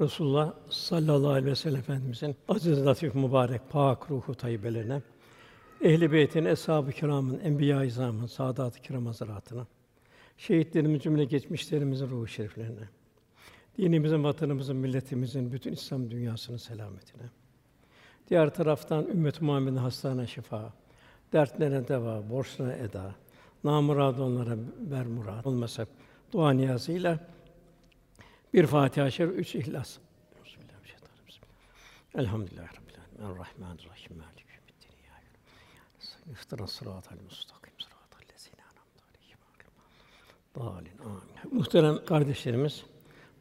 Resulullah sallallahu aleyhi ve sellem Efendimizin aziz, latif, mübarek, pak ruhu tayyibelerine, ehl-i beytin, eshab-ı kiramın, enbiya-i izamın, saadat-ı kiram hazretlerine, şehitlerimizin cümle geçmişlerimizin ruhu şeriflerine, dinimizin, vatanımızın, milletimizin, bütün İslam dünyasının selametine. Diğer taraftan ümmet Muhammed'in hastane şifa, dertlerine deva, borçlarına eda, namurad onlara ber murad olmasa dua niyazıyla bir Fatiha-i Şerif, üç İhlas. Elhamdülillahi Rabbil alemin. Errahmanirrahim. Maliki yevmiddin. İyyâke İhtiras sıratal mustakim sıratal lezîne en'amte aleyhim. Dâlin. Amin. Muhterem kardeşlerimiz,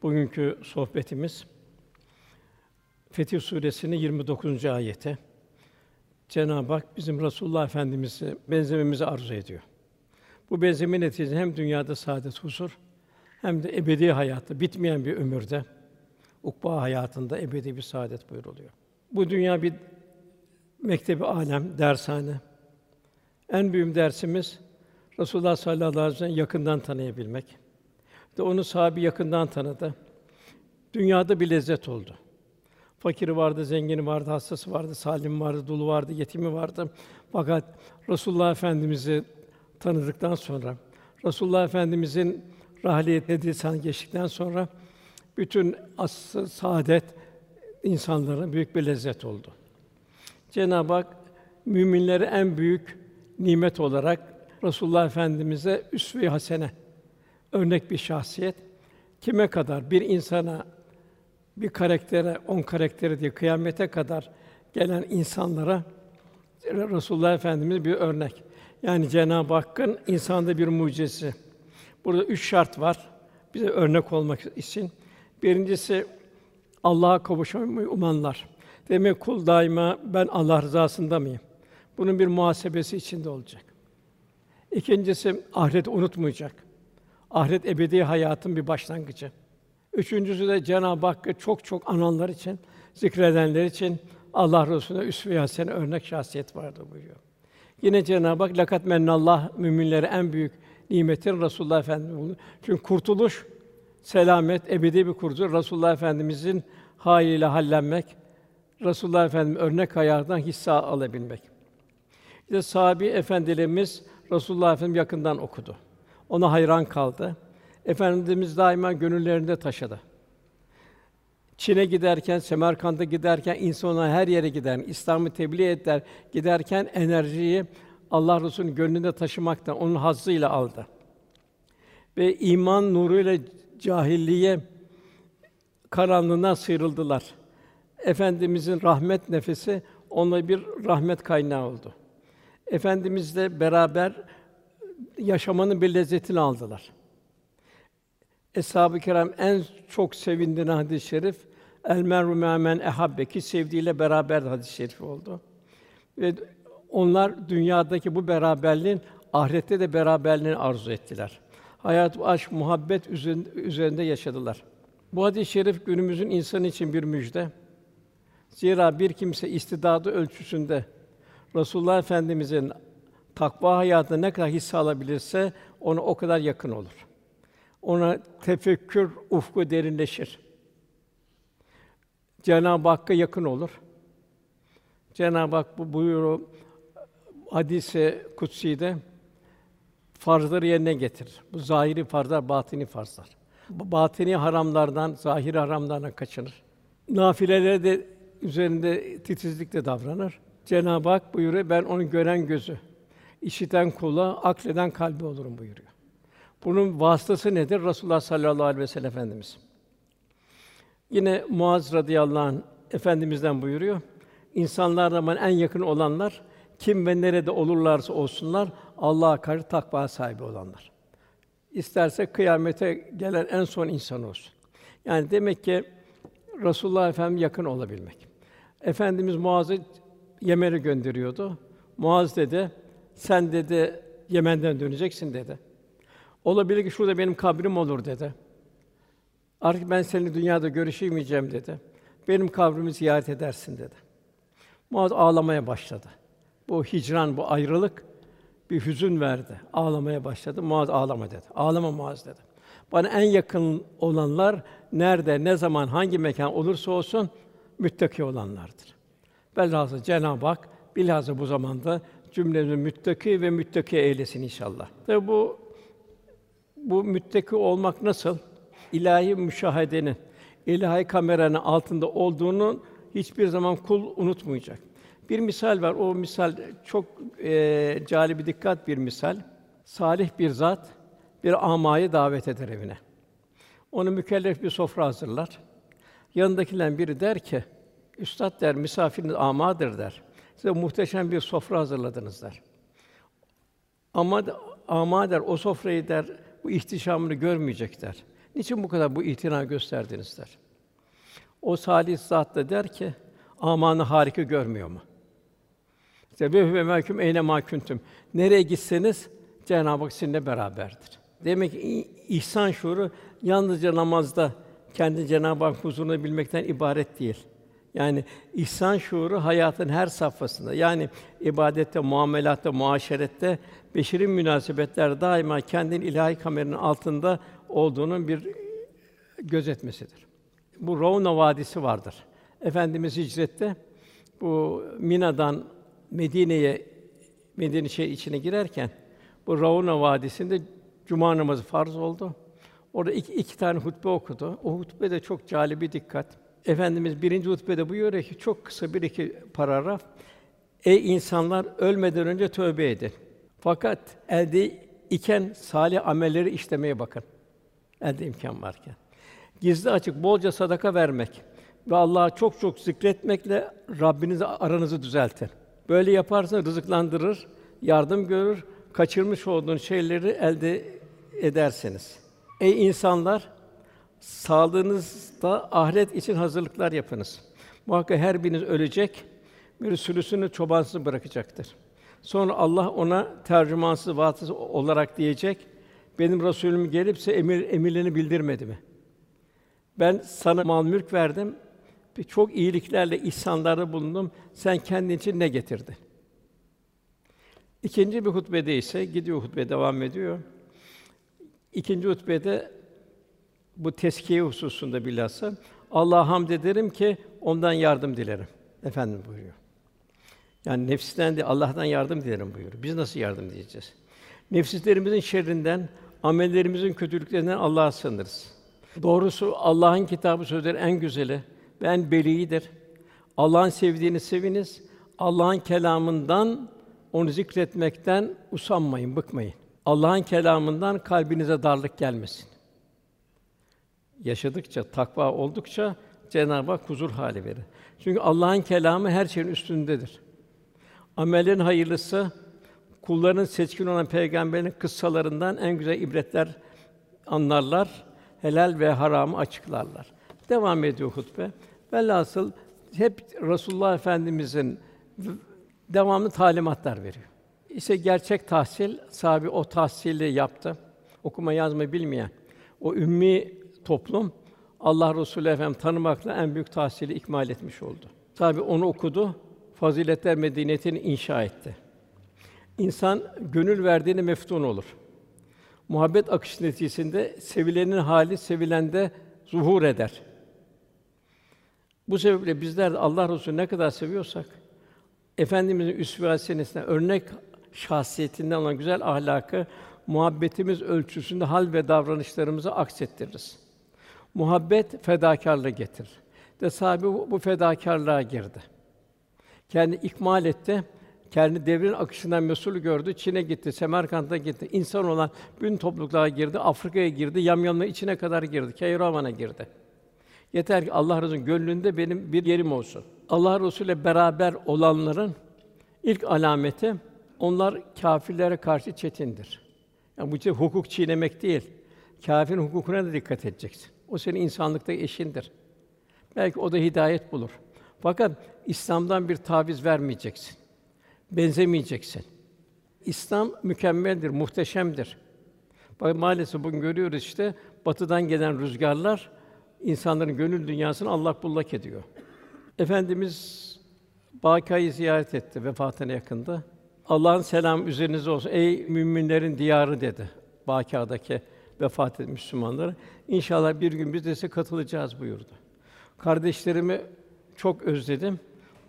bugünkü sohbetimiz Fetih Suresi'nin 29. ayeti. Cenab-ı Hak bizim Resulullah Efendimiz'i benzememizi arzu ediyor. Bu benzeme neticesinde hem dünyada saadet, huzur hem de ebedi hayatta, bitmeyen bir ömürde, ukba hayatında ebedi bir saadet buyuruluyor. Bu dünya bir mektebi alem, dershane. En büyük dersimiz Resulullah sallallahu aleyhi ve sellem yakından tanıyabilmek. De onu sahibi yakından tanıdı. Dünyada bir lezzet oldu. Fakiri vardı, zengini vardı, hastası vardı, salim vardı, dulu vardı, yetimi vardı. Fakat Resulullah Efendimizi tanıdıktan sonra, Resulullah Efendimizin rahliyet edilsen geçtikten sonra bütün asıl saadet insanlara büyük bir lezzet oldu. Cenab-ı Hak müminlere en büyük nimet olarak Resulullah Efendimize üsve-i hasene örnek bir şahsiyet kime kadar bir insana bir karaktere, on karaktere diye kıyamete kadar gelen insanlara Resulullah Efendimiz bir örnek. Yani Cenab-ı Hakk'ın insanda bir mucizesi. Burada üç şart var bize örnek olmak için. Birincisi Allah'a kavuşmayı umanlar. Demek kul daima ben Allah rızasında mıyım? Bunun bir muhasebesi içinde olacak. İkincisi ahiret unutmayacak. Ahiret ebedi hayatın bir başlangıcı. Üçüncüsü de Cenab-ı Hakk'ı çok çok ananlar için, zikredenler için Allah Resulüne üsve-i hasene örnek şahsiyet vardır buyuruyor. Yine Cenab-ı Hak lakat mennallah müminlere en büyük nimetin Resulullah Efendimiz. Çünkü kurtuluş selamet ebedi bir kurtuluş. Resulullah Efendimizin haliyle hallenmek, Resulullah Efendimiz örnek hayatından hisse alabilmek. İşte sahabi efendilerimiz Resulullah Efendimiz yakından okudu. Ona hayran kaldı. Efendimiz daima gönüllerinde taşıdı. Çin'e giderken, Semerkant'a giderken, insana her yere gider, İslam'ı tebliğ eder, giderken enerjiyi Allah Resulü'nün gönlünde taşımaktan, onun hazzıyla aldı. Ve iman nuruyla cahilliğe karanlığından sıyrıldılar. Efendimizin rahmet nefesi onlara bir rahmet kaynağı oldu. Efendimizle beraber yaşamanın bir lezzetini aldılar. Eshab-ı Kiram en çok sevindiği hadis-i şerif El mer'u men ehabbe ki sevdiğiyle beraber hadis-i şerif oldu. Ve onlar dünyadaki bu beraberliğin ahirette de beraberliğini arzu ettiler. Hayat, aşk, muhabbet üzerinde yaşadılar. Bu hadis-i şerif günümüzün insanı için bir müjde. Zira bir kimse istidadı ölçüsünde Resulullah Efendimizin takva hayatına ne kadar hisse alabilirse ona o kadar yakın olur. Ona tefekkür ufku derinleşir. Cenab-ı Hakk'a yakın olur. Cenab-ı Hak bu buyuruyor hadise kutsi'de farzları yerine getirir. Bu zahiri farzlar, batini farzlar. Batini haramlardan, zahiri haramlardan kaçınır. Nafilelere de üzerinde titizlikle davranır. Cenab-ı Hak buyuruyor, ben onu gören gözü, işiten kula, akleden kalbi olurum buyuruyor. Bunun vasıtası nedir? Resulullah sallallahu aleyhi ve sellem Efendimiz. Yine Muaz radıyallahu anh efendimizden buyuruyor. İnsanlardan en yakın olanlar kim ve nerede olurlarsa olsunlar Allah'a karşı takva sahibi olanlar. İsterse kıyamete gelen en son insan olsun. Yani demek ki Resulullah Efendimiz yakın olabilmek. Efendimiz Muaz'ı Yemen'e gönderiyordu. Muaz dedi, sen dedi Yemen'den döneceksin dedi. Olabilir ki şurada benim kabrim olur dedi. Artık ben seninle dünyada görüşemeyeceğim dedi. Benim kabrimi ziyaret edersin dedi. Muaz ağlamaya başladı. Bu hicran, bu ayrılık bir hüzün verdi. Ağlamaya başladı. Muaz ağlama dedi. Ağlama Muaz dedi. Bana en yakın olanlar nerede, ne zaman, hangi mekan olursa olsun müttaki olanlardır. Velhâsıl Cenab-ı Hak bilhassa bu zamanda cümlemizi müttaki ve müttaki eylesin inşallah. Tabi bu bu müttaki olmak nasıl? İlahi müşahedenin, ilahi kameranın altında olduğunu hiçbir zaman kul unutmayacak. Bir misal var. O misal çok e, cali bir dikkat bir misal. Salih bir zat bir amayı davet eder evine. Onu mükellef bir sofra hazırlar. Yanındakilerden biri der ki, Üstad der, misafiriniz amadır der. Size muhteşem bir sofra hazırladınız der. Ama ama der, o sofrayı der, bu ihtişamını görmeyecek der. Niçin bu kadar bu itina gösterdiniz der. O salih zat da der ki, amanı harika görmüyor mu? İşte ve mehkum eyne mahkuntum. Nereye gitseniz Cenab-ı Hak sizinle beraberdir. Demek ki ihsan şuuru yalnızca namazda kendi Cenab-ı Hak huzurunu bilmekten ibaret değil. Yani ihsan şuuru hayatın her safhasında. Yani ibadette, muamelatta, muaşerette, beşeri münasebetler daima kendin ilahi kameranın altında olduğunun bir gözetmesidir. Bu Ravna Vadisi vardır. Efendimiz hicrette bu Mina'dan Medine'ye Medine şey içine girerken bu Ravna Vadisi'nde cuma namazı farz oldu. Orada iki, iki tane hutbe okudu. O hutbe de çok cali dikkat. Efendimiz birinci hutbede buyuruyor ki çok kısa bir iki paragraf. Ey insanlar ölmeden önce tövbe edin. Fakat elde iken salih amelleri işlemeye bakın. Elde imkan varken. Gizli açık bolca sadaka vermek ve Allah'ı çok çok zikretmekle Rabbinizi aranızı düzeltin. Böyle yaparsanız rızıklandırır, yardım görür, kaçırmış olduğun şeyleri elde edersiniz. Ey insanlar, sağlığınızda ahiret için hazırlıklar yapınız. Muhakkak her biriniz ölecek, bir sürüsünü çobansız bırakacaktır. Sonra Allah ona tercümansız, vasıtası olarak diyecek, benim Resulüm gelipse emir emirlerini bildirmedi mi? Ben sana mal mülk verdim, çok iyiliklerle ihsanlarda bulundum. Sen kendin için ne getirdin? İkinci bir hutbede ise gidiyor hutbe devam ediyor. İkinci hutbede bu teskiye hususunda bilhassa Allah'a hamd ederim ki ondan yardım dilerim. Efendim buyuruyor. Yani nefsinden de Allah'tan yardım dilerim buyuruyor. Biz nasıl yardım diyeceğiz? Nefsislerimizin şerrinden, amellerimizin kötülüklerinden Allah'a sığınırız. Doğrusu Allah'ın kitabı sözleri en güzeli ve en beliğidir. Allah'ın sevdiğini seviniz. Allah'ın kelamından onu zikretmekten usanmayın, bıkmayın. Allah'ın kelamından kalbinize darlık gelmesin. Yaşadıkça, takva oldukça Cenab-ı Hak huzur hali verir. Çünkü Allah'ın kelamı her şeyin üstündedir. Amellerin hayırlısı kulların seçkin olan peygamberin kıssalarından en güzel ibretler anlarlar, helal ve haramı açıklarlar. Devam ediyor hutbe. Velhasıl hep Resulullah Efendimizin devamlı talimatlar veriyor. İşte gerçek tahsil, sahibi o tahsili yaptı. Okuma yazma bilmeyen o ümmi toplum Allah Resulü Efendim tanımakla en büyük tahsili ikmal etmiş oldu. Tabi onu okudu, faziletler medeniyetini inşa etti. İnsan gönül verdiğini meftun olur. Muhabbet akış neticesinde sevilenin hali sevilende zuhur eder. Bu sebeple bizler de Allah Resulü ne kadar seviyorsak efendimizin üsve örnek şahsiyetinden olan güzel ahlakı muhabbetimiz ölçüsünde hal ve davranışlarımızı aksettiririz. Muhabbet fedakarlığı getirir. De sahibi bu fedakarlığa girdi. Kendi ikmal etti. Kendi devrin akışından mesul gördü. Çin'e gitti, Semerkant'a gitti. İnsan olan bütün topluluklara girdi. Afrika'ya girdi. Yamyamla içine kadar girdi. Keyravan'a girdi. Yeter ki Allah Resulü'nün gönlünde benim bir yerim olsun. Allah Resulü ile beraber olanların ilk alameti onlar kâfirlere karşı çetindir. Yani bu işte hukuk çiğnemek değil. Kâfirin hukukuna da dikkat edeceksin. O senin insanlıkta eşindir. Belki o da hidayet bulur. Fakat İslam'dan bir taviz vermeyeceksin. Benzemeyeceksin. İslam mükemmeldir, muhteşemdir. Bak maalesef bugün görüyoruz işte batıdan gelen rüzgarlar insanların gönül dünyasını Allah bullak ediyor. Efendimiz Bakayı ziyaret etti vefatına yakında. Allah'ın selam üzerinize olsun ey müminlerin diyarı dedi. Bakâ'daki vefat etmiş Müslümanlara. İnşallah bir gün biz de size katılacağız buyurdu. Kardeşlerimi çok özledim.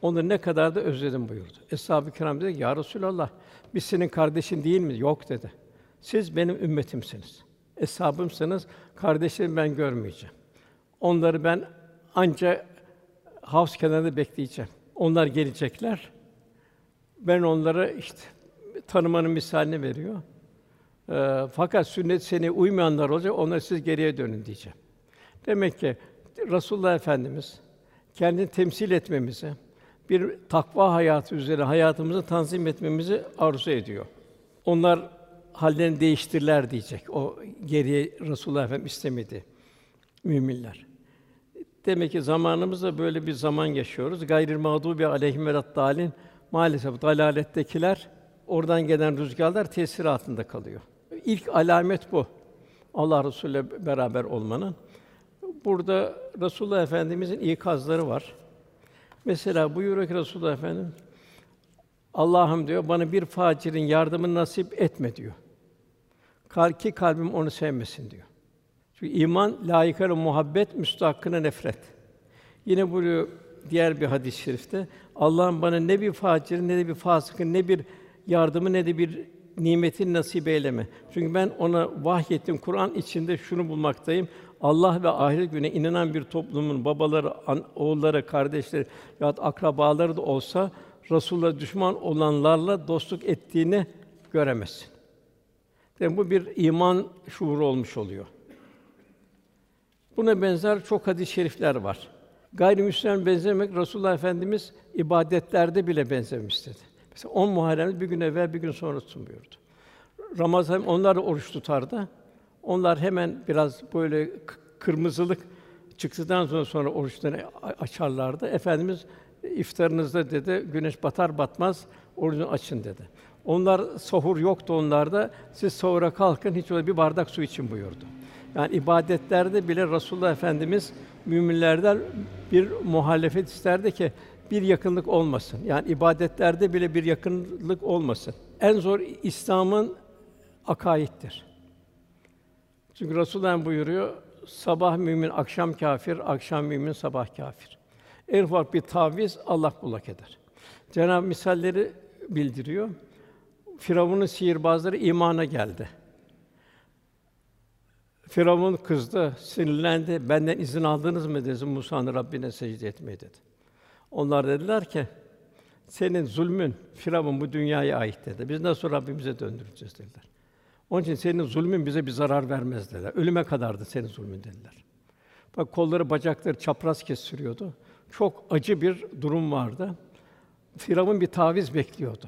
Onları ne kadar da özledim buyurdu. Eshab-ı Kiram dedi ki, Ya Resulallah, biz senin kardeşin değil mi? Yok dedi. Siz benim ümmetimsiniz. Eshabımsınız. Kardeşlerimi ben görmeyeceğim. Onları ben ancak havuz kenarında bekleyeceğim. Onlar gelecekler. Ben onlara işte tanımanın misalini veriyor. Ee, fakat sünnet seni uymayanlar olacak, onlara siz geriye dönün diyeceğim. Demek ki Resulullah Efendimiz kendini temsil etmemizi, bir takva hayatı üzere hayatımızı tanzim etmemizi arzu ediyor. Onlar hallerini değiştirler diyecek. O geriye Resulullah Efendimiz istemedi müminler. Demek ki zamanımızda böyle bir zaman yaşıyoruz. Gayril mağdubi aleyhim dalin maalesef dalalettekiler oradan gelen rüzgarlar tesir altında kalıyor. İlk alamet bu. Allah Resulü ile beraber olmanın. Burada Resulullah Efendimizin ikazları var. Mesela buyuruyor ki Resulullah Efendimiz Allah'ım diyor bana bir facirin yardımını nasip etme diyor. Kal ki kalbim onu sevmesin diyor. Çünkü iman layıkına muhabbet, müstahakkına nefret. Yine buyuruyor diğer bir hadis-i şerifte Allah'ım bana ne bir facirin ne de bir fasıkın ne bir yardımı ne de bir nimetin nasip eyleme. Çünkü ben ona vahyettim Kur'an içinde şunu bulmaktayım. Allah ve ahiret güne inanan bir toplumun babaları, an, oğulları, kardeşleri ya akrabaları da olsa Resulullah düşman olanlarla dostluk ettiğini göremezsin. Yani bu bir iman şuuru olmuş oluyor. Buna benzer çok hadis-i şerifler var. Gayrimüslim benzemek Resulullah Efendimiz ibadetlerde bile benzemiş dedi. Mesela on Muharrem'de bir gün evvel bir gün sonra tutun buyurdu. Ramazan onlar da oruç tutardı. Onlar hemen biraz böyle kırmızılık çıktıktan sonra sonra oruçlarını açarlardı. Efendimiz iftarınızda dedi güneş batar batmaz orucunu açın dedi. Onlar sahur yoktu onlarda. Siz sahura kalkın hiç öyle bir bardak su için buyurdu. Yani ibadetlerde bile Resulullah Efendimiz müminlerden bir muhalefet isterdi ki bir yakınlık olmasın. Yani ibadetlerde bile bir yakınlık olmasın. En zor İslam'ın akaittir. Çünkü Resulullah buyuruyor, sabah mümin, akşam kafir, akşam mümin, sabah kafir. En ufak bir taviz Allah bullak eder. Cenab-ı misalleri bildiriyor. Firavun'un sihirbazları imana geldi. Firavun kızdı, sinirlendi. Benden izin aldınız mı dedi Musa'nın Rabbine secde etmeye dedi. Onlar dediler ki senin zulmün Firavun bu dünyaya ait dedi. Biz nasıl Rabbimize döndüreceğiz dediler. Onun için senin zulmün bize bir zarar vermez dediler. Ölüme kadardı senin zulmün dediler. Bak kolları, bacakları çapraz kestiriyordu. Çok acı bir durum vardı. Firavun bir taviz bekliyordu.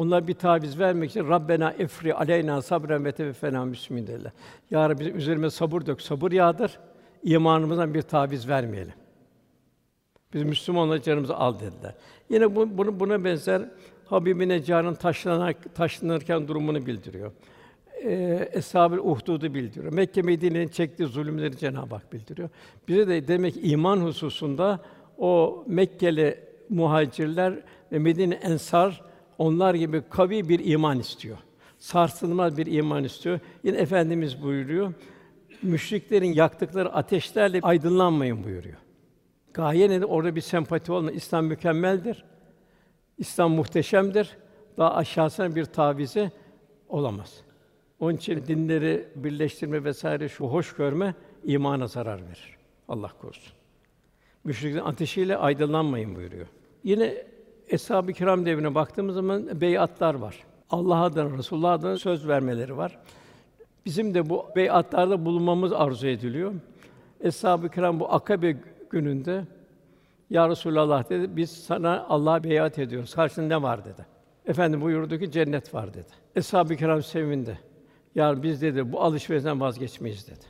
Onlar bir taviz vermek için Rabbena efri aleyna sabren ve teveffena müslimin dediler. Ya Rabbi üzerime sabır dök, sabır yağdır. İmanımızdan bir taviz vermeyelim. Biz Müslüman olarak canımızı al dediler. Yine bu, bunu, buna benzer Habibine canın taşlanak, taşlanırken durumunu bildiriyor. Ee, Eshab-ı Uhdud'u bildiriyor. Mekke Medine'nin çektiği zulümleri Cenab-ı Hak bildiriyor. Bize de demek iman hususunda o Mekkeli muhacirler ve Medine ensar onlar gibi kavi bir iman istiyor. Sarsılmaz bir iman istiyor. Yine efendimiz buyuruyor. Müşriklerin yaktıkları ateşlerle aydınlanmayın buyuruyor. Gaye nedir? Orada bir sempati olma. İslam mükemmeldir. İslam muhteşemdir. Daha aşağısına bir tavizi olamaz. Onun için dinleri birleştirme vesaire şu hoş görme imana zarar verir. Allah korusun. Müşriklerin ateşiyle aydınlanmayın buyuruyor. Yine Eshab-ı Kiram devrine baktığımız zaman beyatlar var. Allah adına, Resulullah adına söz vermeleri var. Bizim de bu beyatlarda bulunmamız arzu ediliyor. Eshab-ı Kiram bu Akabe gününde Ya Resulallah dedi, biz sana Allah'a beyat ediyoruz. Karşında ne var dedi. Efendim buyurdu ki cennet var dedi. Eshab-ı Kiram sevindi. Ya biz dedi bu alışverişten vazgeçmeyiz dedi.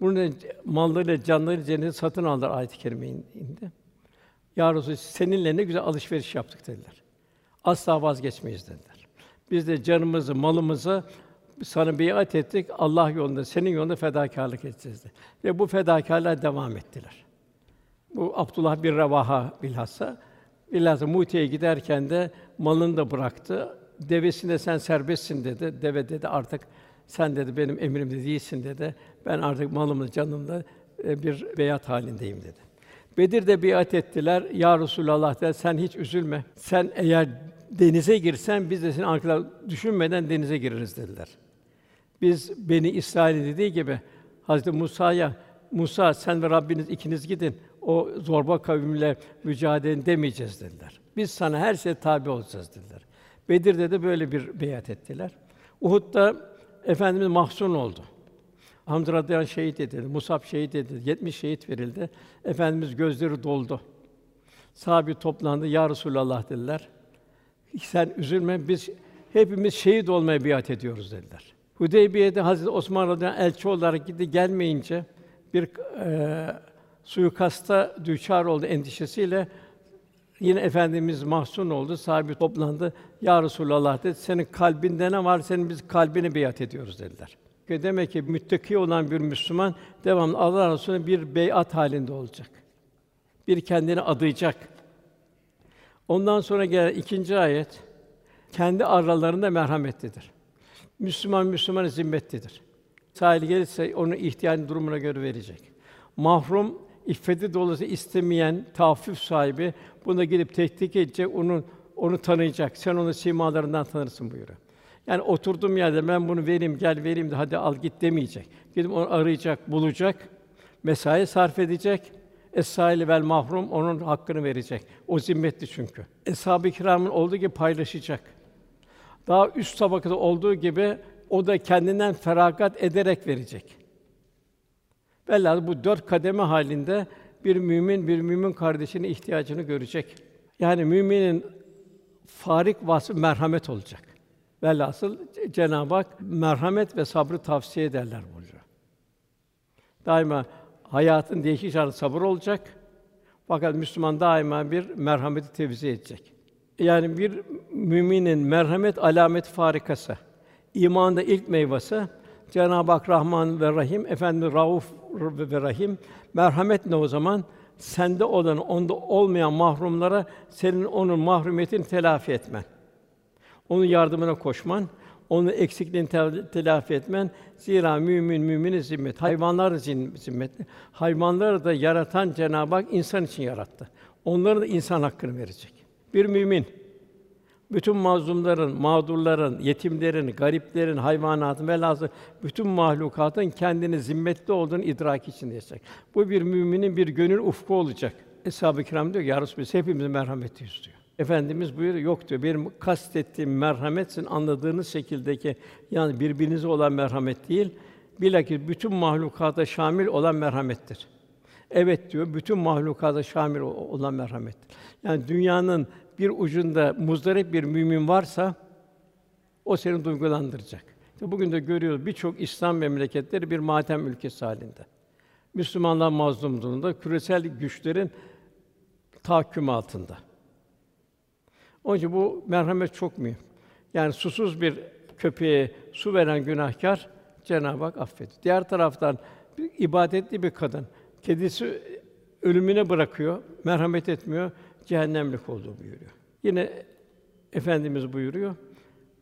Bunu mallarıyla, canlarıyla cenneti satın aldılar ayet-i kerime indi. Ya Resulallah seninle ne güzel alışveriş yaptık dediler. Asla vazgeçmeyiz dediler. Biz de canımızı, malımızı sana biat ettik. Allah yolunda, senin yolunda fedakarlık edeceğiz dedi. Ve bu fedakarlığa devam ettiler. Bu Abdullah bir Revaha bilhassa bilhassa Mu'te'ye giderken de malını da bıraktı. Devesine sen serbestsin dedi. Deve dedi artık Sen dedi benim emrimde değilsin dedi. Ben artık malımla canımla e, bir beyat halindeyim dedi. Bedir'de biat ettiler. Ya Resulallah dedi, sen hiç üzülme. Sen eğer denize girsen biz de seni arkadan düşünmeden denize gireriz dediler. Biz beni İsrail dediği gibi Hazreti Musa'ya Musa sen ve Rabbiniz ikiniz gidin. O zorba kavimle mücadele demeyeceğiz dediler. Biz sana her şeye tabi olacağız dediler. Bedir'de de böyle bir beyat ettiler. Uhud'da Efendimiz mahzun oldu. Hamza radıyallahu şehit edildi. Musab şehit edildi. 70 şehit verildi. Efendimiz gözleri doldu. Sahabi toplandı. Ya Resulallah dediler. Sen üzülme. Biz hepimiz şehit olmaya biat ediyoruz dediler. Hudeybiye'de Hazreti Osman radıyallahu elçi olarak gitti. Gelmeyince bir e, suikasta düçar oldu endişesiyle Yine efendimiz mahzun oldu. Sahibi toplandı. Ya Resulallah dedi. Senin kalbinde ne var? Senin biz kalbini beyat ediyoruz dediler. Demek ki müttaki olan bir Müslüman devamlı Allah Resulü'ne bir beyat halinde olacak. Bir kendini adayacak. Ondan sonra gelen ikinci ayet kendi aralarında merhametlidir. Müslüman Müslümana zimmetlidir. Sahil gelirse onu ihtiyacın durumuna göre verecek. Mahrum iffeti dolayısıyla istemeyen tahaffüf sahibi buna gidip tehdit edecek, onun onu tanıyacak. Sen onu simalarından tanırsın buyuruyor. Yani oturduğum yerde ben bunu vereyim, gel vereyim de hadi al git demeyecek. Gidip onu arayacak, bulacak, mesai sarf edecek. Es-sâili vel mahrum onun hakkını verecek. O zimmetli çünkü. Eshab-ı kiramın olduğu gibi paylaşacak. Daha üst tabakada olduğu gibi o da kendinden feragat ederek verecek. Velhâsıl bu dört kademe halinde bir mümin bir mümin kardeşinin ihtiyacını görecek. Yani müminin farik vasfı merhamet olacak. Velhasıl Cenab-ı Hak merhamet ve sabrı tavsiye ederler buyuruyor. Daima hayatın değişik şartı sabır olacak. Fakat Müslüman daima bir merhameti tevzi edecek. Yani bir müminin merhamet alamet farikası. İmanın ilk meyvesi Cenab-ı Hak Rahman ve Rahim, efendi Rauf ve Rahim. Merhamet ne o zaman? Sende olan, onda olmayan mahrumlara senin onun mahrumiyetini telafi etmen. Onun yardımına koşman, onun eksikliğini telafi etmen. Zira mümin müminin zimmet. Hayvanlar zimmetli. Hayvanları da yaratan Cenab-ı Hak insan için yarattı. Onların da insan hakkını verecek. Bir mümin bütün mazlumların, mağdurların, yetimlerin, gariplerin, hayvanatın ve lazım bütün mahlukatın kendini zimmetli olduğunu idrak içinde yaşayacak. Bu bir müminin bir gönül ufku olacak. Eshab-ı Kiram diyor ki, Ya Resulallah, hepimiz merhametliyiz diyor. Efendimiz buyuruyor, yok diyor, benim kastettiğim merhamet sizin anladığınız şekildeki, yani birbirinize olan merhamet değil, bilakis bütün mahlukata şamil olan merhamettir. Evet diyor, bütün mahlukata şamil olan merhamettir. Yani dünyanın bir ucunda muzdarip bir mümin varsa o seni duygulandıracak. İşte bugün de görüyoruz birçok İslam memleketleri bir matem ülkesi halinde. Müslümanlar mazlum durumda, küresel güçlerin tahakkümü altında. Onun için bu merhamet çok mühim. Yani susuz bir köpeğe su veren günahkar Cenab-ı Hak affediyor. Diğer taraftan bir ibadetli bir kadın kedisi ölümüne bırakıyor, merhamet etmiyor cehennemlik olduğu buyuruyor. Yine efendimiz buyuruyor.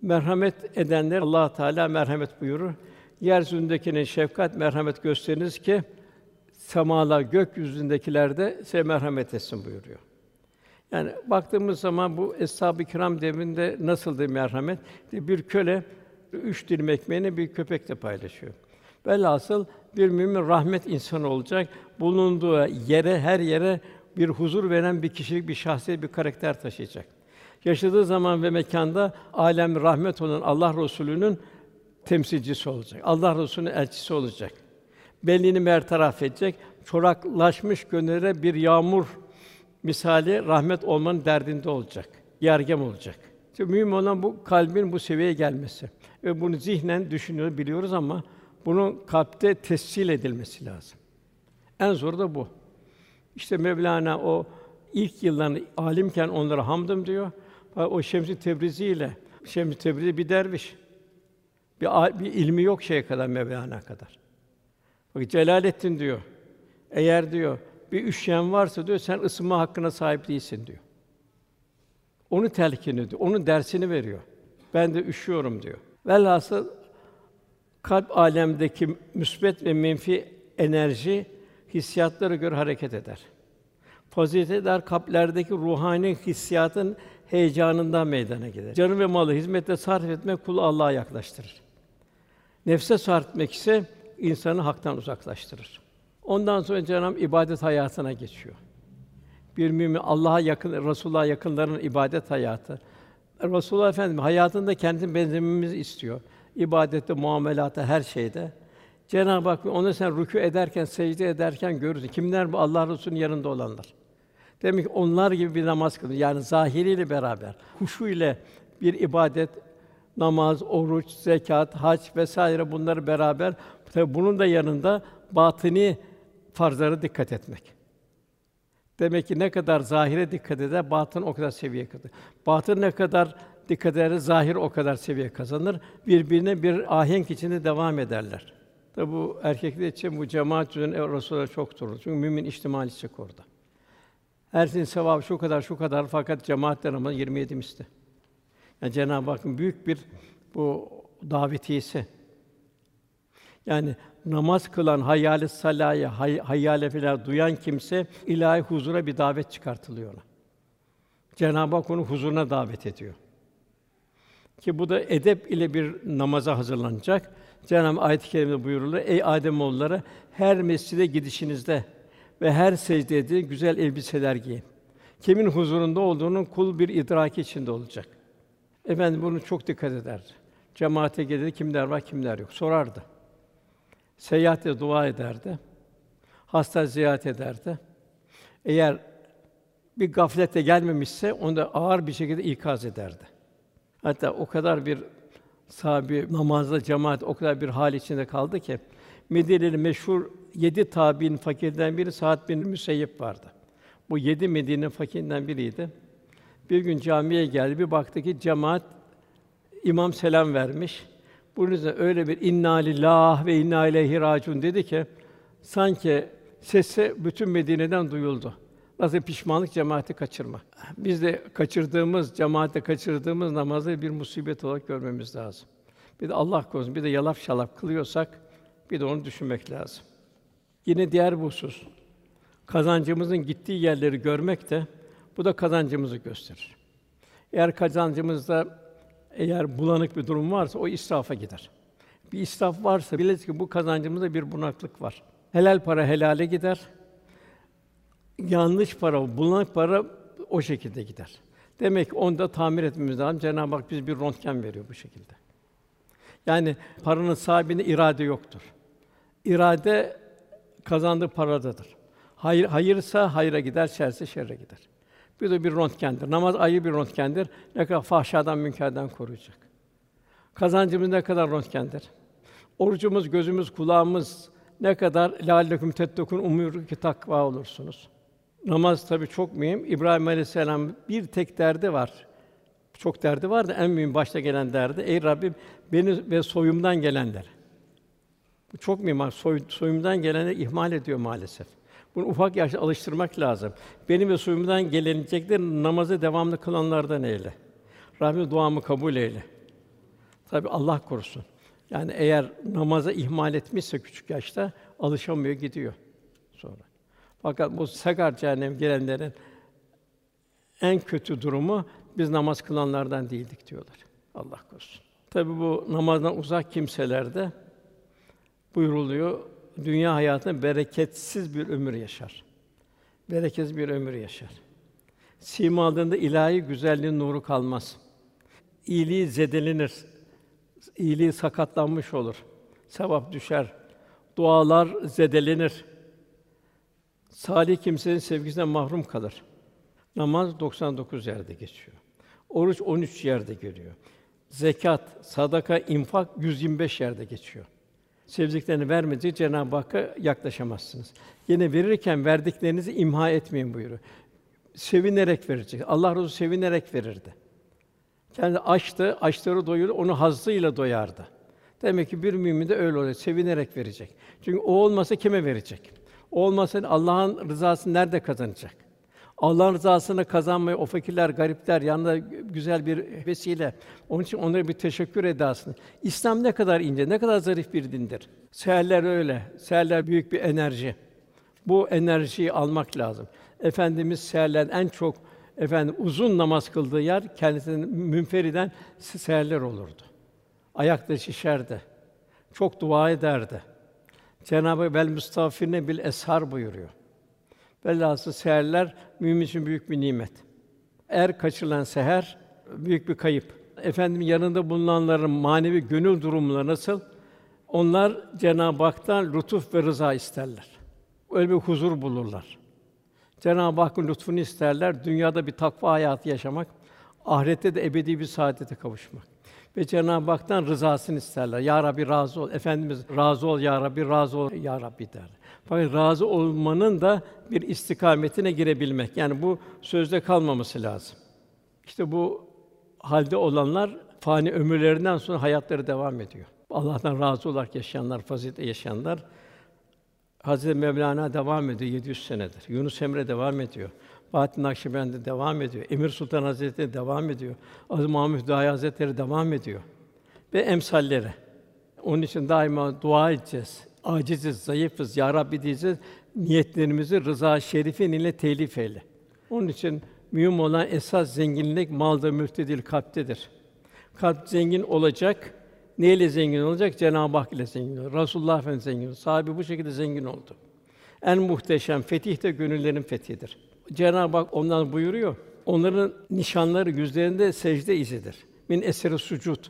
Merhamet edenler Allah Teala merhamet buyurur. Yeryüzündekine şefkat, merhamet gösteriniz ki semalar, gökyüzündekiler de size merhamet etsin buyuruyor. Yani baktığımız zaman bu eshab-ı kiram devrinde nasıldı merhamet? Bir köle üç dilim ekmeğini bir köpekle paylaşıyor. Velhasıl bir mümin rahmet insanı olacak. Bulunduğu yere, her yere bir huzur veren bir kişilik, bir şahsiyet, bir karakter taşıyacak. Yaşadığı zaman ve mekanda alem rahmet olan Allah Resulü'nün temsilcisi olacak. Allah Resulü'nün elçisi olacak. Belliğini bertaraf edecek. Çoraklaşmış gönüllere bir yağmur misali rahmet olmanın derdinde olacak. Yergem olacak. İşte mühim olan bu kalbin bu seviyeye gelmesi. Ve bunu zihnen düşünüyor, biliyoruz ama bunun kalpte tescil edilmesi lazım. En zoru da bu. İşte Mevlana o ilk yıllarında alimken onlara hamdım diyor. O Şems-i Tebrizi ile Şems-i Tebrizi bir derviş. Bir, bir ilmi yok şeye kadar Mevlana kadar. Bak Celaleddin diyor. Eğer diyor bir üşüyen varsa diyor sen ısınma hakkına sahip değilsin diyor. Onu telkin ediyor. Onun dersini veriyor. Ben de üşüyorum diyor. Velhasıl kalp alemdeki müsbet ve menfi enerji hissiyatlara göre hareket eder. Faziletler kalplerdeki ruhani hissiyatın heyecanından meydana gelir. Canı ve malı hizmette sarf etmek kulu Allah'a yaklaştırır. Nefse sarf etmek ise insanı haktan uzaklaştırır. Ondan sonra Cenab-ı ibadet hayatına geçiyor. Bir mümin Allah'a yakın, Resulullah'a yakınların ibadet hayatı. Resulullah Efendimiz hayatında kendini benzememizi istiyor. İbadette, muamelatta, her şeyde. Cenab-ı Hak onu sen rükû ederken, secde ederken görürsün. Kimler bu Allah Resulü'nün yanında olanlar? Demek ki onlar gibi bir namaz kılıyor. Yani zahiriyle beraber, huşu ile bir ibadet, namaz, oruç, zekat, hac vesaire bunları beraber tabi bunun da yanında batini farzlara dikkat etmek. Demek ki ne kadar zahire dikkat eder, batın o kadar seviye kazanır. Batın ne kadar dikkat eder, zahir o kadar seviye kazanır. Birbirine bir ahenk içinde devam ederler. Tabi bu erkekler için bu cemaat üzerine Resulullah çok durur. Çünkü mümin içtimai edecek orada. Her şeyin sevabı şu kadar şu kadar fakat cemaatle namaz 27 misli. Yani Cenab-ı Hakk'ın büyük bir bu davetiyesi. Yani namaz kılan hayali salaya, hay, hayale filan duyan kimse ilahi huzura bir davet çıkartılıyor ona. Cenab-ı Hak onu huzuruna davet ediyor. Ki bu da edep ile bir namaza hazırlanacak. Cenab-ı ayet-i kerimede buyurulur: Ey Adem oğulları her mescide gidişinizde ve her secdede güzel elbiseler giyin. Kimin huzurunda olduğunun kul bir idraki içinde olacak. Efendim bunu çok dikkat ederdi. Cemaate gelir kimler var, kimler yok sorardı. Seyahatte dua ederdi. Hasta ziyaret ederdi. Eğer bir gaflete gelmemişse onu da ağır bir şekilde ikaz ederdi. Hatta o kadar bir sahabi namazda cemaat o kadar bir hal içinde kaldı ki Medine'li meşhur yedi tabi'in fakirden biri Sa'd bin Müseyyep vardı. Bu yedi Medine fakirinden biriydi. Bir gün camiye geldi, bir baktı ki cemaat imam selam vermiş. Bunun üzerine öyle bir inna lillah ve inna ileyhi raciun dedi ki sanki sesi bütün Medine'den duyuldu. Nasıl pişmanlık cemaati kaçırma. Biz de kaçırdığımız, cemaatte kaçırdığımız namazı bir musibet olarak görmemiz lazım. Bir de Allah korusun, bir de yalap şalap kılıyorsak bir de onu düşünmek lazım. Yine diğer bir husus, kazancımızın gittiği yerleri görmek de bu da kazancımızı gösterir. Eğer kazancımızda eğer bulanık bir durum varsa o israfa gider. Bir israf varsa biliriz ki bu kazancımızda bir bunaklık var. Helal para helale gider. Yanlış para, bulanık para o şekilde gider. Demek ki onu da tamir etmemiz lazım. Cenab-ı Hak biz bir röntgen veriyor bu şekilde. Yani paranın sahibinde irade yoktur. İrade kazandığı paradadır. Hayır hayırsa hayra gider, şerse şerre gider. Bir de bir röntgendir. Namaz ayı bir röntgendir. Ne kadar fahşadan, münkerden koruyacak. Kazancımız ne kadar röntgendir. Orucumuz, gözümüz, kulağımız ne kadar lâlleküm tettekûn umur ki takva olursunuz. Namaz tabii çok mühim. İbrahim Aleyhisselam bir tek derdi var. Çok derdi var en mühim başta gelen derdi. Ey Rabbim beni ve soyumdan gelenler. Bu çok mühim. Soy, soyumdan gelenleri ihmal ediyor maalesef. Bunu ufak yaşta alıştırmak lazım. Benim ve soyumdan gelecekler namazı devamlı kılanlardan eyle. Rabbim duamı kabul eyle. Tabi Allah korusun. Yani eğer namaza ihmal etmişse küçük yaşta alışamıyor gidiyor sonra. Fakat bu sakar cehennem gelenlerin en kötü durumu biz namaz kılanlardan değildik diyorlar. Allah korusun. Tabi bu namazdan uzak kimselerde buyuruluyor dünya hayatında bereketsiz bir ömür yaşar. Bereketsiz bir ömür yaşar. Simalığında ilahi güzelliğin nuru kalmaz. İyiliği zedelenir. İyiliği sakatlanmış olur. Sevap düşer. Dualar zedelenir. Salih kimsenin sevgisinden mahrum kalır. Namaz 99 yerde geçiyor. Oruç 13 yerde geliyor. Zekat, sadaka, infak 125 yerde geçiyor sevdiklerini vermediği Cenab-ı Hakk'a yaklaşamazsınız. Yine verirken verdiklerinizi imha etmeyin buyuruyor. Sevinerek verecek. Allah Resulü sevinerek verirdi. Kendi açtı, açları doyurdu, onu hazzıyla doyardı. Demek ki bir mümin de öyle oluyor, sevinerek verecek. Çünkü o olmasa kime verecek? O olmasa Allah'ın rızasını nerede kazanacak? Allah'ın rızasını kazanmayı o fakirler, garipler yanında güzel bir vesile. Onun için onlara bir teşekkür edasını. İslam ne kadar ince, ne kadar zarif bir dindir. Seherler öyle. Seherler büyük bir enerji. Bu enerjiyi almak lazım. Efendimiz seherler en çok efendim uzun namaz kıldığı yer kendisinin münferiden seherler olurdu. Ayakta şişerdi. Çok dua ederdi. Cenab-ı vel müstafirine bil eshar buyuruyor. Velhâsıl seherler mümin için büyük bir nimet. Eğer kaçırılan seher büyük bir kayıp. Efendim yanında bulunanların manevi gönül durumları nasıl? Onlar Cenab-ı Hak'tan lütuf ve rıza isterler. Öyle bir huzur bulurlar. Cenab-ı Hakk'ın lütfunu isterler. Dünyada bir takva hayatı yaşamak, ahirette de ebedi bir saadete kavuşmak. Ve Cenab-ı Hak'tan rızasını isterler. Ya Rabbi razı ol. Efendimiz razı ol ya Rabbi, razı ol ya Rabbi der. Fakat razı olmanın da bir istikametine girebilmek. Yani bu sözde kalmaması lazım. İşte bu halde olanlar fani ömürlerinden sonra hayatları devam ediyor. Allah'tan razı olarak yaşayanlar, faziletle yaşayanlar Hazreti Mevlana devam ediyor 700 senedir. Yunus Emre devam ediyor. Bahattin Nakşibendi devam ediyor. Emir Sultan Hazretleri devam ediyor. Aziz Mahmud Hüdayi Hazretleri devam ediyor. Ve emsalleri. Onun için daima dua edeceğiz. Aciziz, zayıfız. Ya Rabbi diyeceğiz. Niyetlerimizi rıza şerifin ile telif eyle. Onun için mühim olan esas zenginlik malda mülkte değil kalptedir. Kalp zengin olacak. Neyle zengin olacak? Cenab-ı Hak ile zengin olacak. Resulullah Efendimiz zengin oldu. Sahabe bu şekilde zengin oldu. En muhteşem fetih de gönüllerin fethidir. Cenab-ı Hak ondan buyuruyor. Onların nişanları yüzlerinde secde izidir. Min eseri sucud.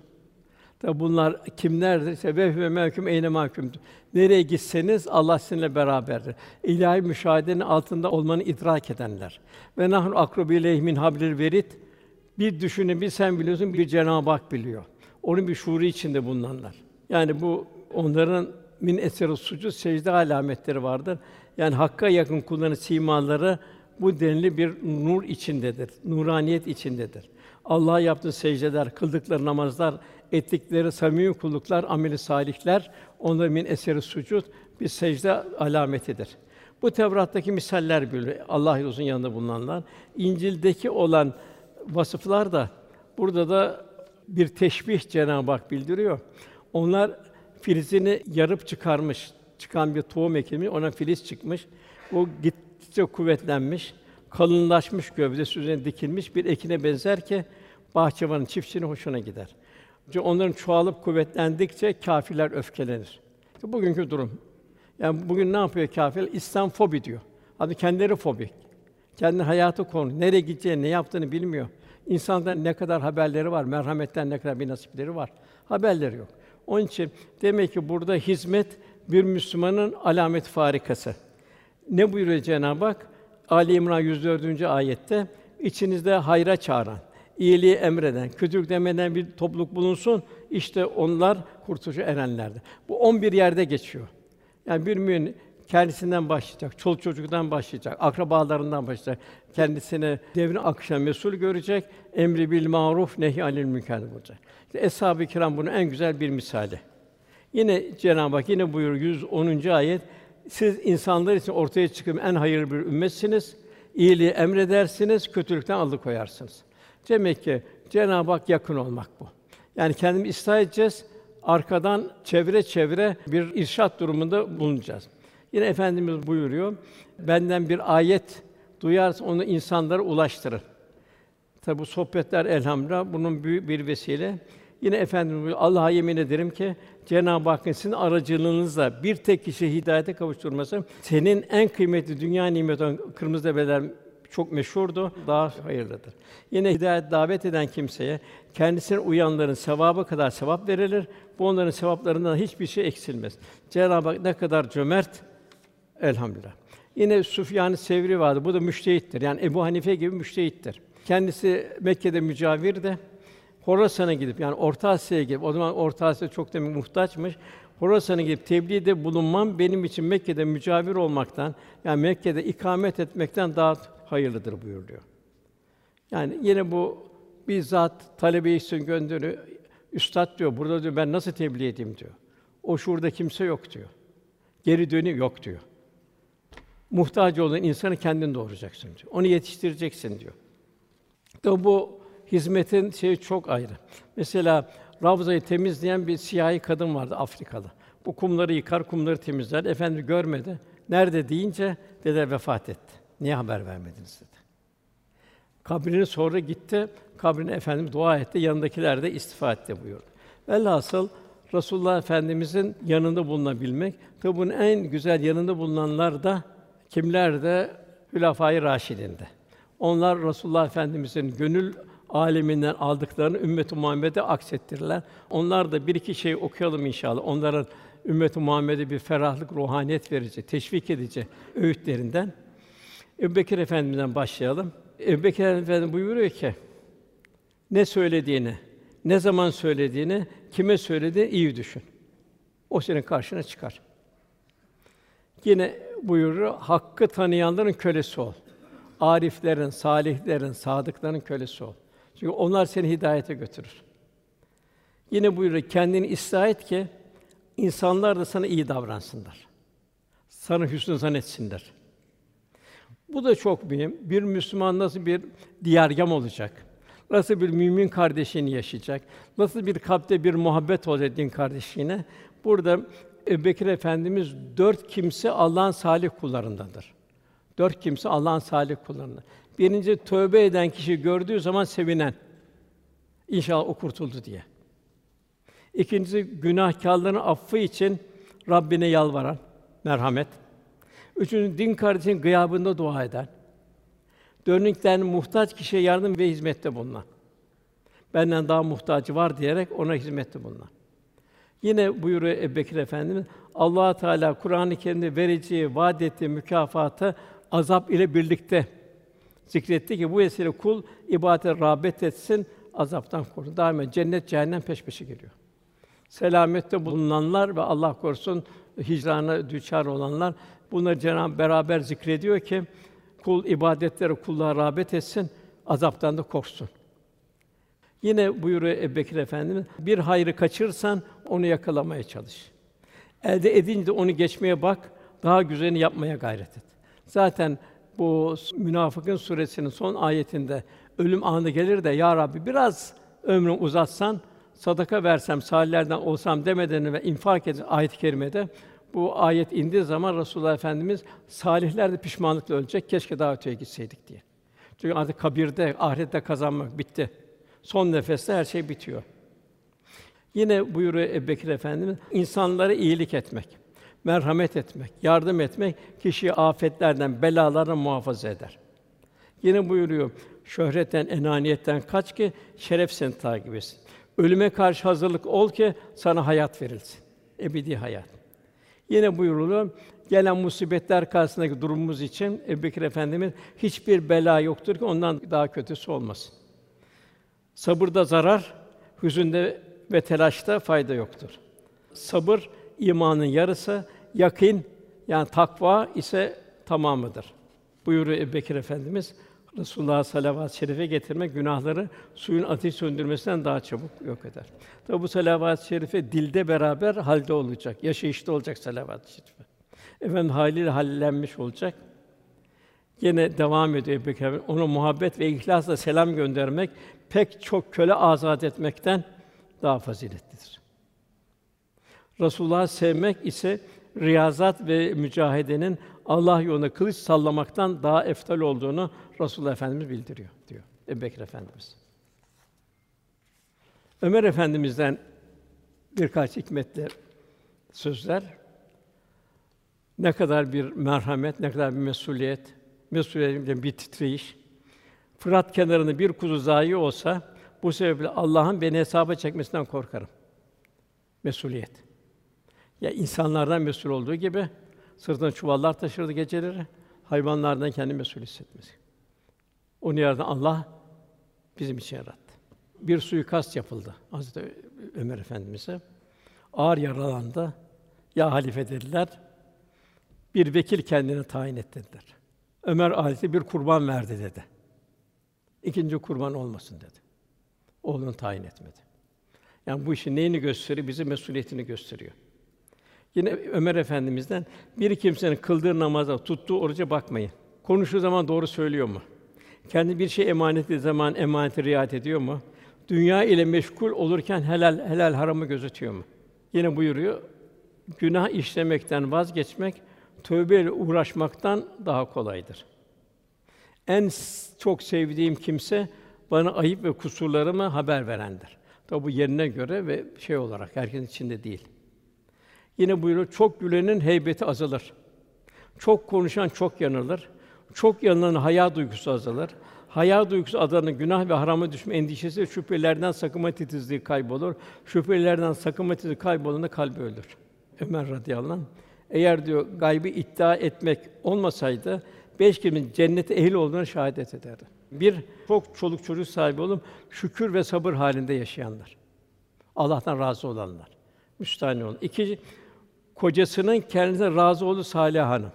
Tabi bunlar kimlerdir? İşte ve ve mehkum eyne mahkum. Nereye gitseniz Allah sizinle beraberdir. İlahi müşahedenin altında olmanı idrak edenler. Ve nahnu akrubu ileyhi min hablil verit. Bir düşünün, bir sen biliyorsun, bir Cenab-ı Hak biliyor. Onun bir şuuru içinde bulunanlar. Yani bu onların min eseri sucud secde alametleri vardır. Yani hakka yakın kulların simaları bu denli bir nur içindedir. Nuraniyet içindedir. Allah'a yaptığı secdeler, kıldıkları namazlar, ettikleri samimi kulluklar, ameli salihler onların min eseri sucud bir secde alametidir. Bu Tevrat'taki misaller böyle Allah yolunun yanında bulunanlar. İncil'deki olan vasıflar da burada da bir teşbih Cenab-ı Hak bildiriyor. Onlar filizini yarıp çıkarmış, çıkan bir tohum ekilmiş, ona filiz çıkmış. O gittikçe kuvvetlenmiş, kalınlaşmış gövdesi üzerine dikilmiş bir ekine benzer ki bahçıvanın, çiftçinin hoşuna gider. Çünkü onların çoğalıp kuvvetlendikçe kâfirler öfkelenir. İşte bugünkü durum. Yani bugün ne yapıyor kâfirler? İslam fobi diyor. Abi kendileri fobik. Kendi hayatı konu, nereye gideceğini, ne yaptığını bilmiyor. İnsanların ne kadar haberleri var, merhametten ne kadar bir nasipleri var. Haberleri yok. Onun için demek ki burada hizmet bir Müslümanın alamet farikası. Ne buyuruyor Cenab-ı Hak? Ali İmran 104. ayette içinizde hayra çağıran, iyiliği emreden, kötülük demeden bir topluluk bulunsun. İşte onlar kurtuluşa erenlerdir. Bu 11 yerde geçiyor. Yani bir mümin kendisinden başlayacak, çoluk çocuktan başlayacak, akrabalarından başlayacak. Kendisine devrin akışına mesul görecek, emri bil maruf, nehy anil münker olacak. İşte eshab-ı kiram bunun en güzel bir misali. Yine Cenab-ı Hak yine buyuruyor 110. ayet siz insanlar için ortaya çıkıp en hayırlı bir ümmetsiniz. İyiliği emredersiniz, kötülükten alıkoyarsınız. Demek ki Cenab-ı Hak yakın olmak bu. Yani kendimizi ıslah edeceğiz, arkadan çevre çevre bir irşat durumunda bulunacağız. Yine efendimiz buyuruyor. Benden bir ayet duyarsa onu insanlara ulaştırır. Tabi bu sohbetler elhamdülillah bunun büyük bir vesile. Yine efendimiz. Allah'a yemin ederim ki Cenab-ı Hakk'ın sizin aracılığınızla bir tek kişi hidayete kavuşturması senin en kıymetli dünya nimeti olan kırmızı develer çok meşhurdu, daha hayırlıdır. Yine hidayet davet eden kimseye kendisine uyanların sevabı kadar sevap verilir. Bu onların sevaplarından hiçbir şey eksilmez. Cenab-ı Hak ne kadar cömert elhamdülillah. Yine Süfyan-ı Sevri vardı. Bu da müştehittir. Yani Ebu Hanife gibi müştehittir. Kendisi Mekke'de mücavir de Horasan'a gidip yani Orta Asya'ya gidip o zaman Orta Asya çok demek muhtaçmış. Horasan'a gidip tebliğde bulunmam benim için Mekke'de mücavir olmaktan yani Mekke'de ikamet etmekten daha hayırlıdır buyuruyor. Yani yine bu bizzat talebe için gönderiyor. Üstad diyor, burada diyor ben nasıl tebliğ edeyim diyor. O şurada kimse yok diyor. Geri dönüyor yok diyor. muhtaç olan insanı kendin doğuracaksın diyor. Onu yetiştireceksin diyor. Tabi bu hizmetin şeyi çok ayrı. Mesela Ravza'yı temizleyen bir siyahi kadın vardı Afrikalı. Bu kumları yıkar, kumları temizler. Efendi görmedi. Nerede deyince dede vefat etti. Niye haber vermediniz dedi. Kabrine sonra gitti. Kabrine efendim dua etti. Yanındakiler de istifa etti buyurdu. Velhasıl Resulullah Efendimizin yanında bulunabilmek. Tabi bunun en güzel yanında bulunanlar da kimler de Hülefâ-i Raşidinde. Onlar Resulullah Efendimizin gönül aleminden aldıklarını ümmet-i Muhammed'e aksettirirler. Onlar da bir iki şey okuyalım inşallah. Onların ümmet-i Muhammed'e bir ferahlık, ruhaniyet verici, teşvik edici öğütlerinden. Ebubekir Efendimizden başlayalım. Ebubekir Efendimiz buyuruyor ki ne söylediğini, ne zaman söylediğini, kime söylediğini iyi düşün. O senin karşına çıkar. Yine buyuruyor, hakkı tanıyanların kölesi ol. Ariflerin, salihlerin, sadıkların kölesi ol. Çünkü onlar seni hidayete götürür. Yine buyuruyor, kendini ıslah et ki insanlar da sana iyi davransınlar. Sana hüsnü zannetsinler. Bu da çok mühim. Bir Müslüman nasıl bir diyargam olacak? Nasıl bir mümin kardeşini yaşayacak? Nasıl bir kalpte bir muhabbet olacak kardeşine? Burada Ebubekir Efendimiz dört kimse Allah'ın salih kullarındandır. Dört kimse Allah'ın salih kullarından. Birinci tövbe eden kişi gördüğü zaman sevinen. İnşallah o kurtuldu diye. İkincisi günahkârların affı için Rabbine yalvaran, merhamet. Üçüncü din kardeşinin gıyabında dua eden. Dönükten muhtaç kişiye yardım ve hizmette bulunan. Benden daha muhtacı var diyerek ona hizmette bulunan. Yine buyuruyor Ebubekir Efendimiz, Allah Teala Kur'an-ı Kerim'de vereceği vaad ettiği mükafatı azap ile birlikte zikretti ki bu vesile kul ibadete rağbet etsin, azaptan korun. Daima cennet cehennem peş peşe geliyor. Selamette bulunanlar ve Allah korusun hicrana düçar olanlar bunları Cenab-ı beraber zikrediyor ki kul ibadetlere kulluğa rağbet etsin, azaptan da korksun. Yine buyuruyor Ebubekir Efendimiz, bir hayrı kaçırsan onu yakalamaya çalış. Elde edince onu geçmeye bak, daha güzelini yapmaya gayret et. Zaten bu Münafıkın suresinin son ayetinde ölüm anı gelir de ya Rabbi biraz ömrümü uzatsan sadaka versem, salihlerden olsam demeden ve infak edin ayet-i kerimede bu ayet indiği zaman Resulullah Efendimiz salihler de pişmanlıkla ölecek. Keşke daha öteye gitseydik diye. Çünkü artık kabirde, ahirette kazanmak bitti. Son nefeste her şey bitiyor. Yine buyuruyor Ebubekir Efendimiz, insanlara iyilik etmek, merhamet etmek, yardım etmek kişiyi afetlerden, belalardan muhafaza eder. Yine buyuruyor, şöhretten, enaniyetten kaç ki şeref seni takip etsin. Ölüme karşı hazırlık ol ki sana hayat verilsin. Ebedi hayat. Yine buyuruluyor, gelen musibetler karşısındaki durumumuz için Ebubekir Efendimiz hiçbir bela yoktur ki ondan daha kötüsü olmasın. Sabırda zarar, hüzünde ve telaşta fayda yoktur. Sabır imanın yarısı, yakın yani takva ise tamamıdır. Buyuruyor Ebubekir Efendimiz. Resulullah salavat şerife getirmek günahları suyun ateş söndürmesinden daha çabuk yok eder. Tabi bu salavat-ı şerife dilde beraber halde olacak, yaşayışta olacak salavat-ı şerife. Efendim haliyle hallenmiş olacak. Yine devam ediyor Ebubekir Ona muhabbet ve ihlasla selam göndermek pek çok köle azat etmekten daha faziletlidir. Resulullah sevmek ise riyazat ve mücahedenin Allah yolunda kılıç sallamaktan daha eftal olduğunu Resulullah Efendimiz bildiriyor diyor Ebubekir Efendimiz. Ömer Efendimiz'den birkaç hikmetli sözler. Ne kadar bir merhamet, ne kadar bir mesuliyet, mesuliyetin bir titreyiş. Fırat kenarında bir kuzu zayi olsa bu sebeple Allah'ın beni hesaba çekmesinden korkarım. Mesuliyet. Ya insanlardan mesul olduğu gibi sırtına çuvallar taşırdı geceleri, hayvanlardan kendi mesul hissetmesi. Onu yerden Allah bizim için yarattı. Bir suikast yapıldı Hazreti Ömer Efendimize. Ağır yaralandı. Ya halife dediler. Bir vekil kendine tayin et dediler. Ömer ailesi bir kurban verdi dedi. İkinci kurban olmasın dedi. Oğlunu tayin etmedi. Yani bu işin neyini gösteriyor? Bizi mesuliyetini gösteriyor. Yine Ömer Efendimiz'den bir kimsenin kıldığı namaza, tuttuğu oruca bakmayın. Konuştuğu zaman doğru söylüyor mu? Kendi bir şey emanet zaman emaneti riayet ediyor mu? Dünya ile meşgul olurken helal helal haramı gözetiyor mu? Yine buyuruyor. Günah işlemekten vazgeçmek tövbeyle uğraşmaktan daha kolaydır. En çok sevdiğim kimse bana ayıp ve kusurlarımı haber verendir. Tabi bu yerine göre ve şey olarak herkesin içinde değil. Yine buyuruyor çok gülenin heybeti azalır. Çok konuşan çok yanılır. Çok yanılan haya duygusu azalır. Haya duygusu azalanın günah ve harama düşme endişesi şüphelerden sakınma titizliği kaybolur. Şüphelerden sakınma titizliği kaybolunca kalbi ölür. Ömer radıyallahu anh, eğer diyor gaybı iddia etmek olmasaydı beş kişinin cennete ehil olduğuna şehadet ederdi. Bir çok çoluk çocuk sahibi olup şükür ve sabır halinde yaşayanlar. Allah'tan razı olanlar. Müstahni olun. İki, kocasının kendisine razı olduğu salih hanım.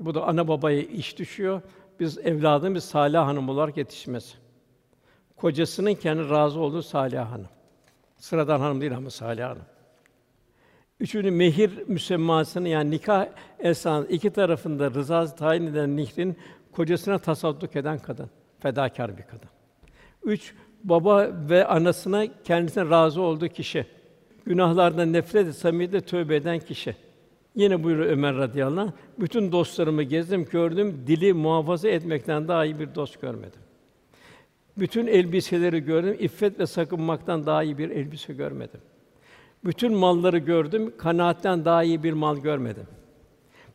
Bu da ana babaya iş düşüyor. Biz evladın bir salih hanım olarak yetişmesi. Kocasının kendi razı olduğu salih hanım. Sıradan hanım değil ama salih hanım. Üçüncü mehir müsemmasını yani nikah esnasında iki tarafında rızası tayin eden nihrin kocasına tasadduk eden kadın, fedakar bir kadın. Üç, baba ve anasına kendisine razı olduğu kişi. Günahlardan nefret et, samimiyetle tövbe eden kişi. Yine buyuruyor Ömer radıyallahu anh, bütün dostlarımı gezdim, gördüm, dili muhafaza etmekten daha iyi bir dost görmedim. Bütün elbiseleri gördüm, iffet ve sakınmaktan daha iyi bir elbise görmedim. Bütün malları gördüm, kanaatten daha iyi bir mal görmedim.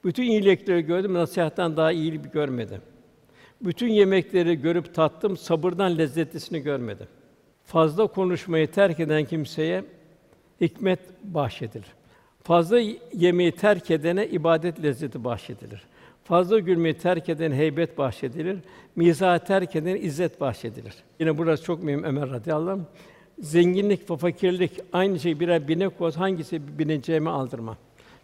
Bütün iyilikleri gördüm, nasihatten daha iyi bir görmedim. Bütün yemekleri görüp tattım, sabırdan lezzetlisini görmedim. Fazla konuşmayı terk eden kimseye hikmet bahşedilir. Fazla yemeği terk edene ibadet lezzeti bahşedilir. Fazla gülmeyi terk edene heybet bahşedilir. Mizahı terk edene izzet bahşedilir. Yine burası çok mühim Ömer radıyallahu anh. Zenginlik ve fakirlik aynı şey birer binek olsa hangisi bineceğimi aldırma.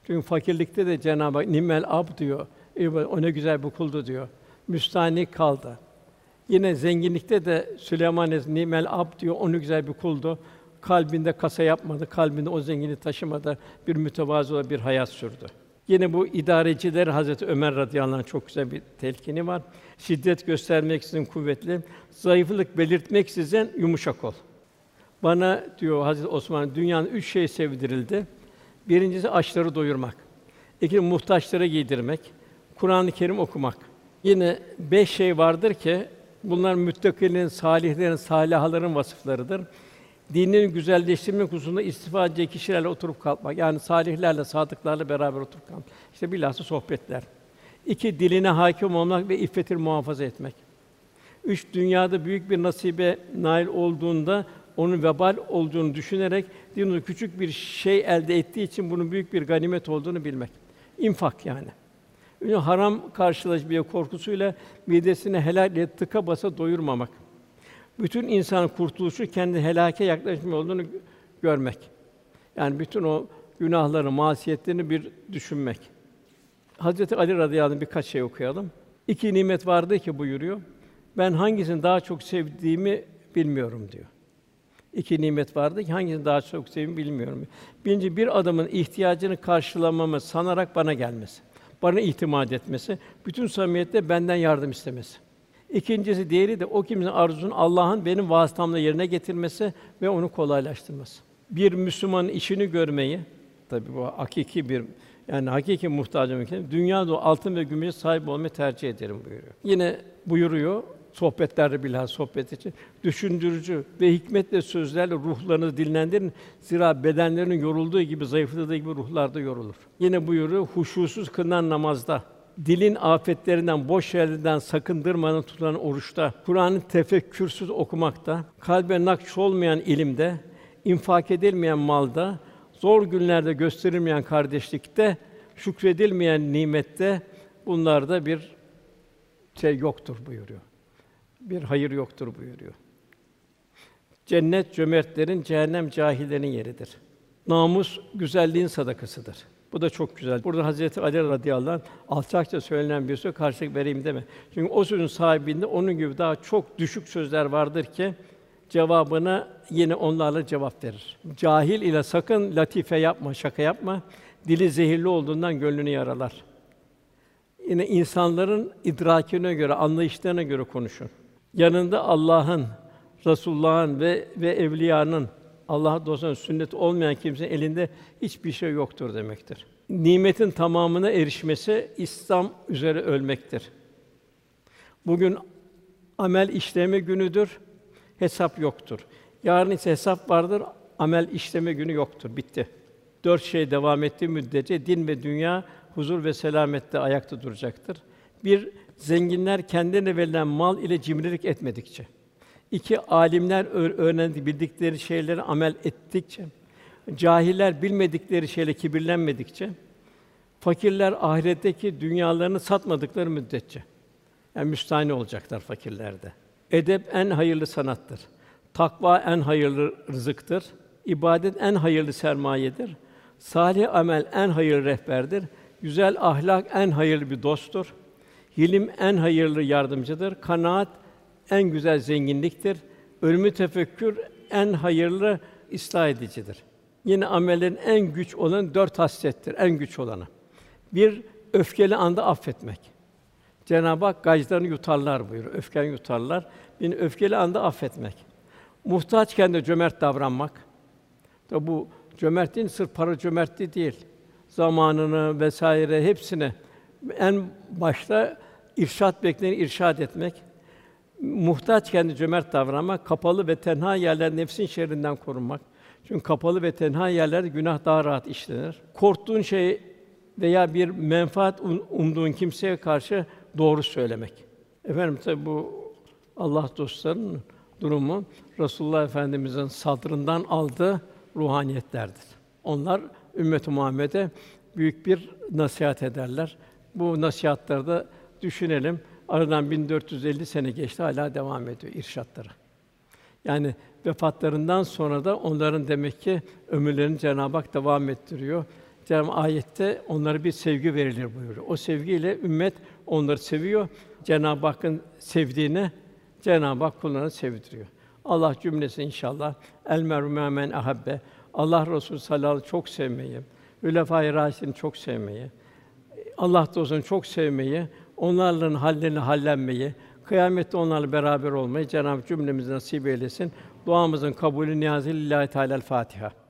Çünkü fakirlikte de Cenab-ı Hak nimmel ab diyor. "Eyvah, O ne güzel bir kuldu diyor. Müstahni kaldı. Yine zenginlikte de Süleyman nimel ab diyor. Onu güzel bir kuldu. Kalbinde kasa yapmadı, kalbinde o zenginliği taşımadı. Bir mütevazı bir hayat sürdü. Yine bu idareciler Hazreti Ömer radıyallahu anh çok güzel bir telkini var. Şiddet göstermeksizin kuvvetli, zayıflık belirtmeksizin yumuşak ol. Bana diyor Hazreti Osman dünyanın üç şey sevdirildi. Birincisi açları doyurmak. İki muhtaçları giydirmek. Kur'an-ı Kerim okumak. Yine beş şey vardır ki bunlar müttakinin, salihlerin, salihaların vasıflarıdır. Dinini güzelleştirmek hususunda istifa edecek kişilerle oturup kalkmak. Yani salihlerle, sadıklarla beraber oturup kalkmak. İşte bilhassa sohbetler. İki, diline hakim olmak ve iffetini muhafaza etmek. Üç, dünyada büyük bir nasibe nail olduğunda onun vebal olduğunu düşünerek dininde küçük bir şey elde ettiği için bunun büyük bir ganimet olduğunu bilmek. İnfak yani. Ünlü haram karşılaşmaya korkusuyla midesine helal tıka basa doyurmamak. Bütün insan kurtuluşu kendi helake yaklaşma olduğunu gö- görmek. Yani bütün o günahları, masiyetlerini bir düşünmek. Hazreti Ali radıyallahu anh birkaç şey okuyalım. İki nimet vardı ki buyuruyor. Ben hangisini daha çok sevdiğimi bilmiyorum diyor. İki nimet vardı ki hangisini daha çok sevdiğimi bilmiyorum. Birinci bir adamın ihtiyacını karşılamamı sanarak bana gelmesi, bana itimat etmesi, bütün samimiyetle benden yardım istemesi. İkincisi diğeri de o kimsenin arzusunu Allah'ın benim vasıtamla yerine getirmesi ve onu kolaylaştırması. Bir Müslümanın işini görmeyi, tabi bu hakiki bir yani hakiki muhtacım ülke, dünyada altın ve gümüşe sahip olmayı tercih ederim buyuruyor. Yine buyuruyor sohbetlerde bilhassa sohbet için düşündürücü ve hikmetle sözlerle ruhlarınızı dinlendirin. Zira bedenlerinin yorulduğu gibi zayıfladığı gibi ruhlar da yorulur. Yine buyuruyor huşusuz kılınan namazda dilin afetlerinden, boş yerlerden sakındırmanın tutulan oruçta, Kur'an'ı tefekkürsüz okumakta, kalbe nakş olmayan ilimde, infak edilmeyen malda, zor günlerde gösterilmeyen kardeşlikte, şükredilmeyen nimette bunlarda bir şey yoktur buyuruyor. Bir hayır yoktur buyuruyor. Cennet cömertlerin, cehennem cahillerin yeridir. Namus güzelliğin sadakasıdır. Bu da çok güzel. Burada Hazreti Ali radıyallahu anh alçakça söylenen bir söz karşılık vereyim deme. Çünkü o sözün sahibinde onun gibi daha çok düşük sözler vardır ki cevabına yine onlarla cevap verir. Cahil ile sakın latife yapma, şaka yapma. Dili zehirli olduğundan gönlünü yaralar. Yine insanların idrakine göre, anlayışlarına göre konuşun. Yanında Allah'ın, Resulullah'ın ve ve evliyanın Allah dostunun sünnet olmayan kimsenin elinde hiçbir şey yoktur demektir. Nimetin tamamına erişmesi İslam üzere ölmektir. Bugün amel işleme günüdür, hesap yoktur. Yarın ise hesap vardır, amel işleme günü yoktur. Bitti. Dört şey devam ettiği müddetçe din ve dünya huzur ve selamette ayakta duracaktır. Bir, zenginler kendilerine verilen mal ile cimrilik etmedikçe. İki, alimler öğrendi bildikleri şeyleri amel ettikçe. Cahiller bilmedikleri şeyle kibirlenmedikçe. Fakirler ahiretteki dünyalarını satmadıkları müddetçe. Yani müstahni olacaklar fakirlerde. Edep en hayırlı sanattır. Takva en hayırlı rızıktır. İbadet en hayırlı sermayedir. Salih amel en hayırlı rehberdir. Güzel ahlak en hayırlı bir dosttur. Hilim en hayırlı yardımcıdır. Kanaat en güzel zenginliktir. Ölümü tefekkür en hayırlı ıslah edicidir. Yine amellerin en güç olan dört haslettir, en güç olanı. Bir, öfkeli anda affetmek. Cenab-ı Hak gaclarını yutarlar buyuruyor. Öfkeni yutarlar. Bir öfkeli anda affetmek. Muhtaçken de cömert davranmak. Tabi bu cömertliğin sırf para cömertliği değil. Zamanını vesaire hepsine en başta irşat bekleyeni irşad etmek. Muhtaç kendi cömert davranmak, kapalı ve tenha yerler nefsin şerrinden korunmak. Çünkü kapalı ve tenha yerlerde günah daha rahat işlenir. Korktuğun şey veya bir menfaat um, umduğun kimseye karşı doğru söylemek. Efendim tabi bu Allah dostlarının durumu Resulullah Efendimizin sadrından aldığı ruhaniyetlerdir. Onlar ümmet-i Muhammed'e büyük bir nasihat ederler. Bu nasihatları da düşünelim. Aradan 1450 sene geçti hala devam ediyor irşatları. Yani vefatlarından sonra da onların demek ki ömürlerini Cenab-ı Hak devam ettiriyor. Cenab-ı ayette onlara bir sevgi verilir buyuruyor. O sevgiyle ümmet onları seviyor. Cenab-ı Hakk'ın sevdiğine Cenab-ı Hak kullarını sevdiriyor. Allah cümlesi inşallah el merhum men ahabbe. Allah Resulü sallallahu aleyhi çok sevmeyi, Hülefâ-i çok sevmeyi, Allah dostunu çok sevmeyi, onlarla hallerini hallenmeyi, kıyamette onlarla beraber olmayı Cenab-ı cümlemize nasip eylesin. Duamızın kabulü niyazı lillahi teâlâ Fatiha.